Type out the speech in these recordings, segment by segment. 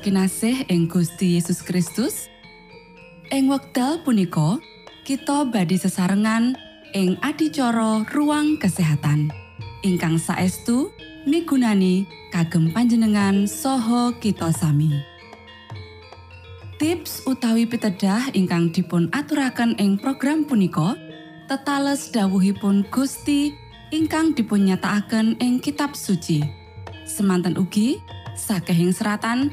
kinasih ing Gusti Yesus Kristus ing wekdal punika kita badhe sesarengan ing adicara ruang kesehatan. Ingkang saestu migunani kagem panjenengan saha kita sami. Tips utawi pitedah ingkang dipun aturaken ing program punika tetales dawuhipun Gusti ingkang dipun nyatakaken ing kitab suci. Semanten ugi sakehing seratan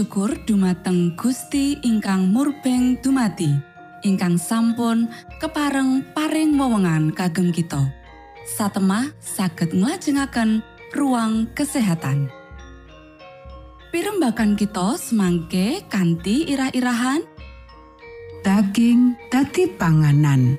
Syukur dumateng Gusti ingkang murbeng dumati ingkang sampun kepareng paring wewenngan kagem kita. Satemah saged nglajengaken ruang kesehatan. Pirembakan kita semangke kanthi irah-irahan. Daging dadi panganan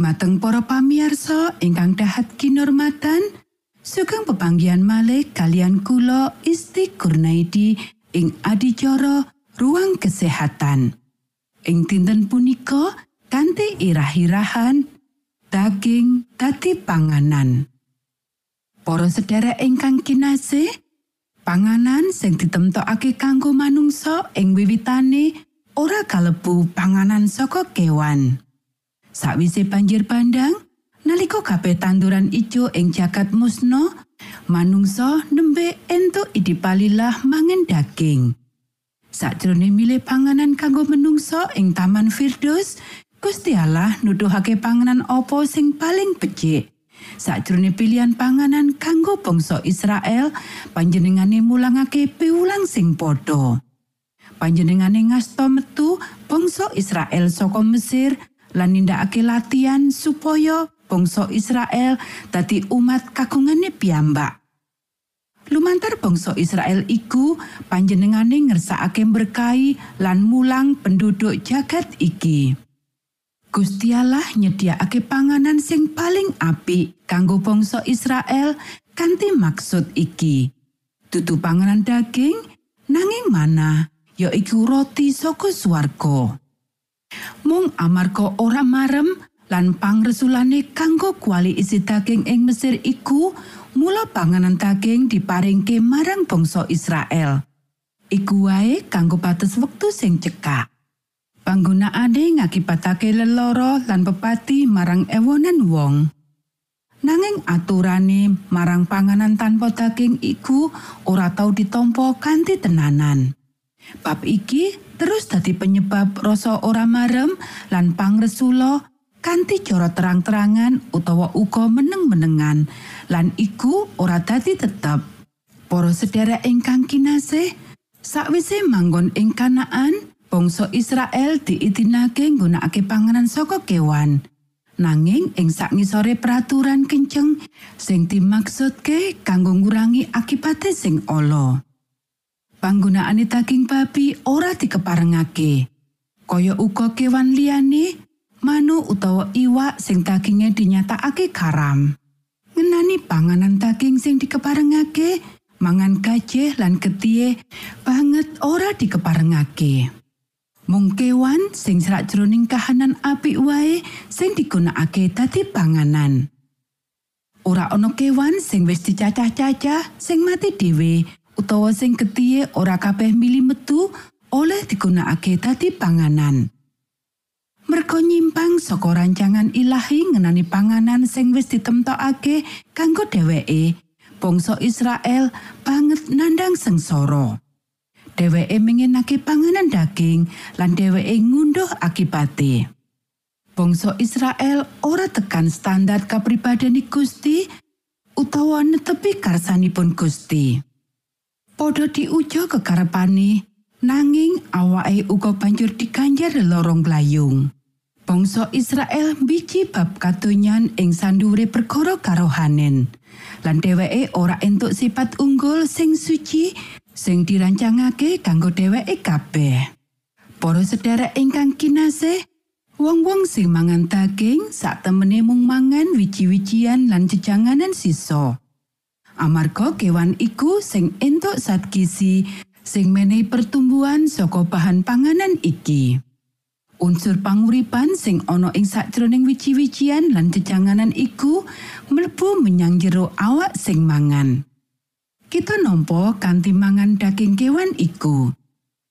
dumateng para pamiarsa ingkang dahat kinormatan sugeng pepanggihan malih kalian kula Isti Kurnaidi ing adicara ruang kesehatan. Ing dinten punika kanthi irah-irahan daging dadi panganan. Para sedherek ingkang kinasih panganan sing ditemtokake kanggo manungsa ing wiwitane ora kalebu panganan saka kewan Sawise banjir bandang nalika kabeh tanduran ijo ing jagat musno manungsa nembe entuk idipalilah mangan daging Sakjroning milih panganan kanggo menungsa ing Taman Firdaus Gusti Allah nuduhake panganan opo sing paling becik. Sakjroning pilihan panganan kanggo bangsa Israel, panjenengane mulangake piwulang sing padha. Panjenengane ngasta metu bangsa Israel saka Mesir lan nindakake latihan supaya bangsa Israel dadi umat kagungane piyambak. Lumantar bangsa Israel iku panjenengane ngersakake berkahi lan mulang penduduk jagat iki. Gusti Allah nyediakake panganan sing paling apik kanggo bangsa Israel kanthi maksud iki. Dudu panganan daging nanging mana ya iku roti saka swarga. Mung amarga ora marem lan pangresulane kanggo kuali isi daging ing Mesir iku mula panganan daging diparingke marang bangsa Israel. Iku wae kanggo batas wektu sing cekak. Panggunaane ngakibatake leloro lan pepati marang ewonan wong. Nanging aturane marang panganan tanpa daging iku ora tau ditompo kanthi tenanan. Bab iki terus dadi penyebab rasa ora marem lan pangresula kanthi cara terang-terangan utawa uga meneng-menengan lan iku ora dadi tetep. Para sedherek ingkang kinasih, sakwise manggon ing Kanaan, bangsa Israel diitinake nggunakake panganan saka kewan. Nanging ing sakngisore peraturan kenceng sing dimaksudke kanggo ngurangi akibate sing ala. Panggunaane daging babi ora dikeparengake. Kaya uga kewan liyane, manu utawa iwak sing daginge dinyatakake karam. Ngenani panganan daging sing dikeparengake, mangan gajah lan getih banget ora dikeparengake. Mung kewan sing serak jroning kahanan apik wae sing digunakake dadi panganan. Ora ana kewan sing wis dicacah-cacah sing mati dhewe utawa sing getih ora kabeh mili metu oleh digunakake dadi panganan. Merko nyimpang saka rancangan ilahi ngenani panganan sing wis ditemtokake kanggo dheweke, bangsa Israel banget nandang sengsara. dheweke mengenake panganan daging lan dheweke ngunduh akibate. Bangsa Israel ora tekan standar kapribadani Gusti utawa netepi karsanipun Gusti. Padha diuja kekarepane nanging awake uga banjur dikanjar lorong glayung. Bangsa Israel biji bab katonyan ing sandure perkara karohanen. Lan dheweke ora entuk sifat unggul sing suci sing dirancangake kanggo dheweke kabeh. Para sedherek ingkang kinasih, wong-wong sing mangan daging sak temene mung mangan wiji-wijian lan jejanganan sisa. Amarga kewan iku sing entuk zat gizi sing menehi pertumbuhan saka bahan panganan iki. Unsur panguripan sing ana ing sakjroning wiji-wijian lan jejanganan iku mlebu menyang jero awak sing mangan. kita nampa kanthi mangan daging kewan iku.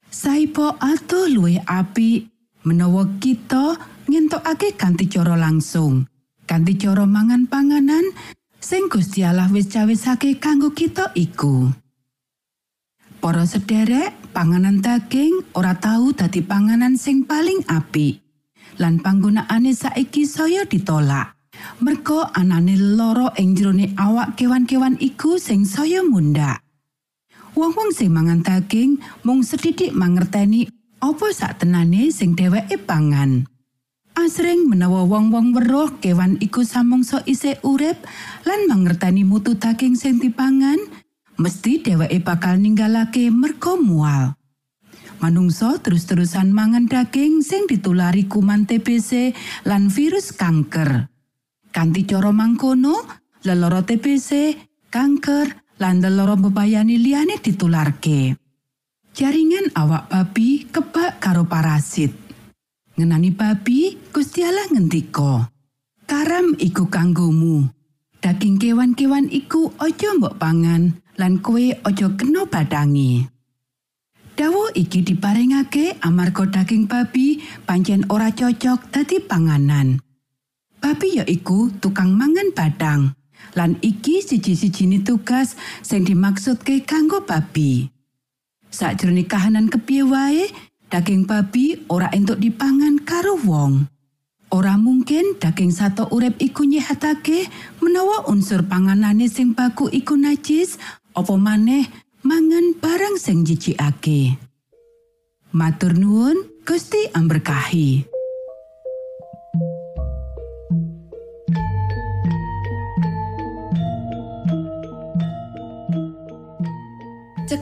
Saipo atuh luwih apik menawa kita ngentokake kanthi cara langsung. Kanthi cara mangan panganan sing Gusti Allah wis cawisake kanggo kita iku. Para sederek, panganan daging ora tahu dadi panganan sing paling apik. Lan panggonaane saiki saya ditolak. Merko anane loro ing jerone awak kewan-kewan iku sing saya mundhak. Wong-wong sing mangan daging mung sedidik mangerteni apa sak tenane sing dheweke pangan. Asring menawa wong-wong weruh kewan iku samangsa isih urip lan mangerteni mutu daging sing dipangan, mesti dheweke bakal ninggalake merko mual. Manungsa terus-terusan mangan daging sing ditulari kuman TBC lan virus kanker. Kanti cara mangkono, leloro TBC, kanker, lan leloro bebayani liyane ditularke. Jaringan awak babi kebak karo parasit. Ngenani babi, Gusti Allah ngendika, "Karam iku kanggomu. Daging kewan-kewan iku aja mbok pangan lan kowe aja kena badangi." Dawa iki diparingake amarga daging babi pancen ora cocok dadi panganan. Babi ya iku tukang mangan badang. Lan iki siji-sijine tugas sing dimaksudke kanggo babi. Sakjroning kahanan kepiye wae, daging babi ora entuk dipangan karo wong. Ora mungkin daging sato urip iku nyehatake menawa unsur panganane sing baku iku najis, apa maneh mangan barang sing jijikake. Matur nuwun, Gusti amberkahi.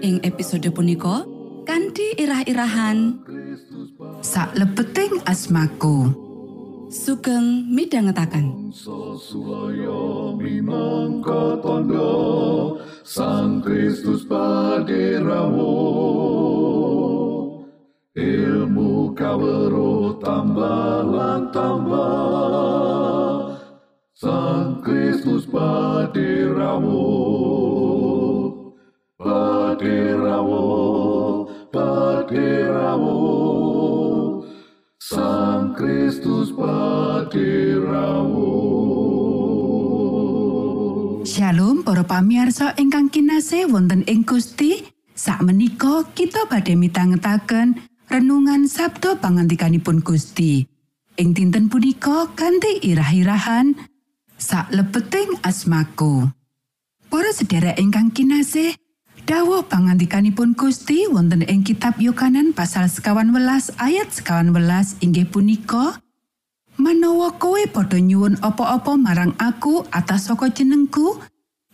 Ing episode punika kanthi irah-irahan. Sak lebeting asmaku. sugeng minangka tondo Sang Kristus paderamu ilmu kawero tambah tambah. Sang Kristus paderamu paderamu paderamu Sang Kristus paderamu Shalom para pamiarsa ingkang kinasih wonten ing Gusti. Sakmenika kita badhe mitangetaken renungan Sabda pangantikanipun Gusti. Ing dinten punika kanthi irah-irahan sak lebeting asmaku. Para sedherek ingkang kinasih, dawuh pangantikanipun Gusti wonten ing kitab Yohanan pasal sekawan welas ayat sekawan welas inggih punika Manawa kowe padha nyuwun apa-apa marang aku atas saka jenengku,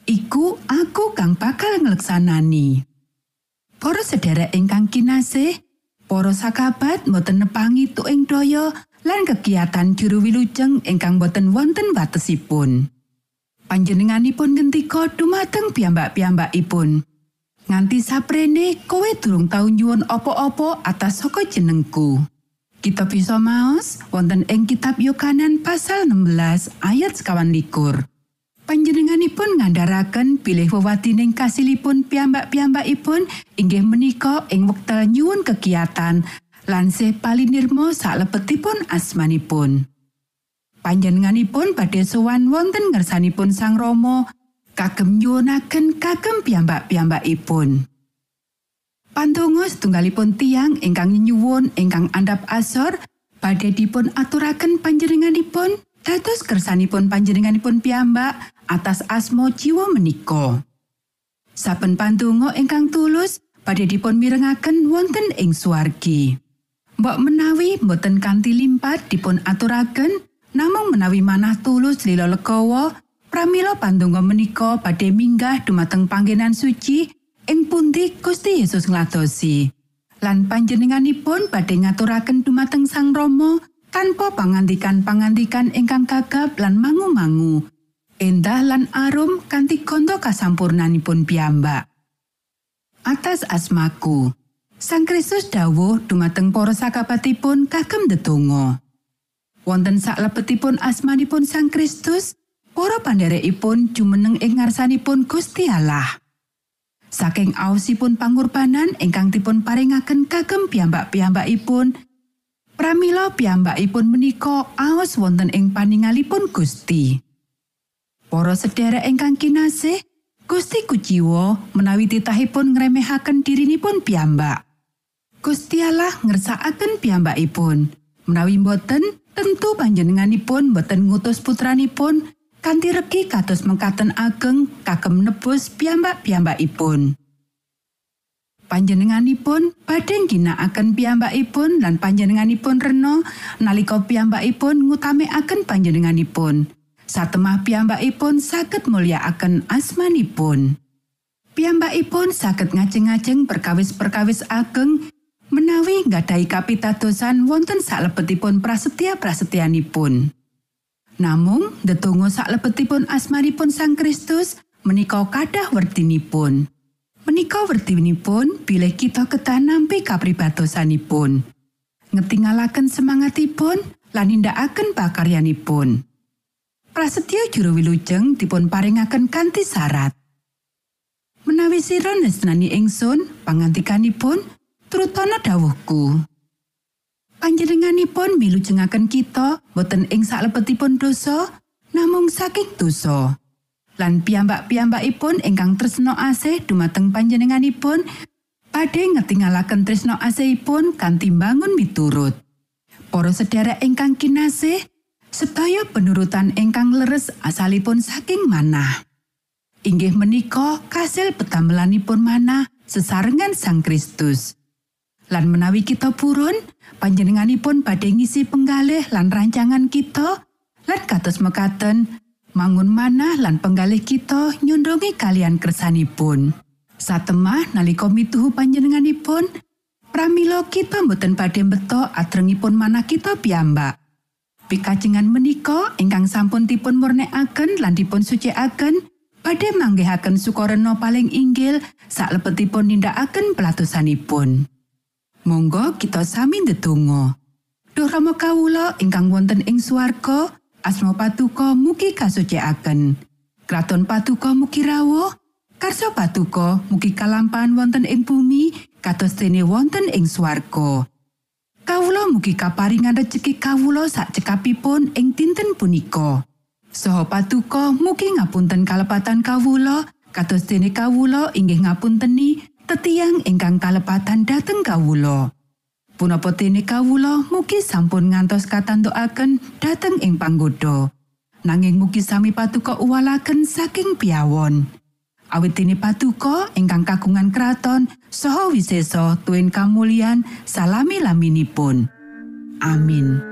iku aku kang bakal ngleksanani. Para sedherek ingkang kinasih, para sakabat boten nepangi tuing daya lan kegiatan juru wilujeng ingkang boten wonten watesipun. Panjenenganipun ngendika dumateng piyambak-piyambakipun. Nganti saprene kowe durung tau nyuwun apa-apa atas saka jenengku. Kita bisa maos wonten ing kitab Yohanan pasal 16 ayat sekawan likur. Panjenenganipun ngandharaken bilih wewadining kasilipun piyambak-piyambakipun inggih menika ing wektal nyuwun kegiatan lan sih palinirmo salebetipun asmanipun. Panjenenganipun badhe sowan wonten ngersanipun Sang Rama kagem nyuwunaken kagem piyambak-piyambakipun. Pantungo setunggalipun tiang ingkang nyuwun ingkang andhap asor badhe dipun aturaken panjenenganipun dados kersanipun panjenenganipun piyambak atas asmo jiwa menika. Saben pantungo ingkang tulus badhe dipun mirengaken wonten ing swargi. Mbok menawi mboten kanthi limpat dipun aturaken namung menawi manah tulus lila legawa Pramila pandonga menika badhe minggah dumateng panggenan suci ing pundi Gusti Yesus ngladosi. Lan panjenenganipun badhe ngaturaken dumateng Sang Rama tanpa pangandikan-pangandikan ingkang gagap lan mangu-mangu. Endah lan arum kanthi gondo kasampurnanipun piyambak. Atas asmaku, Sang Kristus dawuh dumateng para sakabatipun kagem ndedonga. Wonten saklebetipun asmanipun Sang Kristus, para pandherekipun jumeneng ing ngarsanipun Gusti Allah. Saking aosipun pangorbanan ingkang dipun paringaken kagem piyambak-piyambakipun, pramila piyambakipun menika aos wonten ing paningalipun Gusti. Para sedherek ingkang kinasih, Gusti kuciwa menawi titahipun ngremehaken dirinipun piyambak. Gusti Allah ngersakaken piyambakipun. Menawi boten, tentu panjenenganipun boten ngutus putranipun kanthi regi kados mengkaten ageng kagem nebus piyambak-piyambakipun. Panjenenganipun badhe ginakaken piyambakipun lan panjenenganipun rena nalika piyambakipun ngutamekaken panjenenganipun. Satemah piyambakipun saged mulyakaken asmanipun. Piyambakipun saged ngajeng-ajeng perkawis-perkawis ageng menawi nggadahi kapitadosan wonten salebetipun prasetya-prasetyanipun. Namung ndedonga salebetipun asmanipun Sang Kristus menika kadah werdinipun. Menika werdinipun bilih kita kedah nampi kapribadosanipun. Ngetingalaken semangatipun lan nindakaken pakaryanipun. Prasetyo juru wilujeng dipun paringaken kanthi syarat. Menawi sira nesnani ingsun, pangantikanipun trutana dawuhku. Panjenenganipun milujengaken kita boten ing salebetipun dosa, namung saking dosa. Lan piyambak-piyambakipun ingkang tresna asih dumateng panjenenganipun badhe ngetingalaken tresna asihipun kanthi bangun miturut. Para sedherek ingkang kinasih, sedaya penurutan ingkang leres asalipun saking manah. Inggih menika kasil petamelanipun manah sesarengan Sang Kristus. Lan menawi kita purun, panjenenganipun badhe ngisi penggalih lan rancangan kita, lan kados mekaten, mangun manah lan penggalih kita nyundungi kalian kersanipun. Satemah nalika mituhu panjenenganipun, pramila kita mboten badhe beto atrengipun manah kita piyambak. Pikajengan menika ingkang sampun dipun murnekaken lan dipun sucikaken badhe manggihaken sukareno paling inggil saklebetipun nindakaken pelatusanipun. Monggo kita sami ndedonga. Duh Rama kawula ingkang wonten ing swarga, asma patuko mugi kasucikaken. Kraton patuko mugi rawuh, karso patuko mugi kalampahan wonten ing bumi kados dene wonten ing swarga. Kawula mugi kaparingan rejeki kawula sak cekapipun ing dinten punika. Soho patuko mugi ngapunten kalepatan kawula, kados dene kawula inggih ngapunteni tetiang ingkang kalepatan dhateng kawula. Punapa dene kawula mugi sampun ngantos katantukaken dhateng ing panggoda. Nanging mugi sami patuko uwalaken saking piawon. awit dene paduka ingkang kagungan kraton saha wisesa tuwin kamulyan salami laminipun amin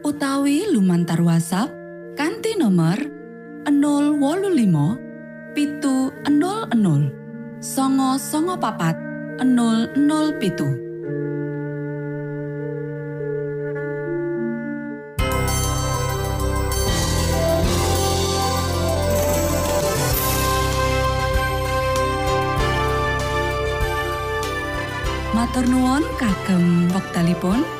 utawi lumantar WhatsApp kanti nomor 025 pitu 00 songo songo papat 00 pitu. Matur nuwun kagem wektalipun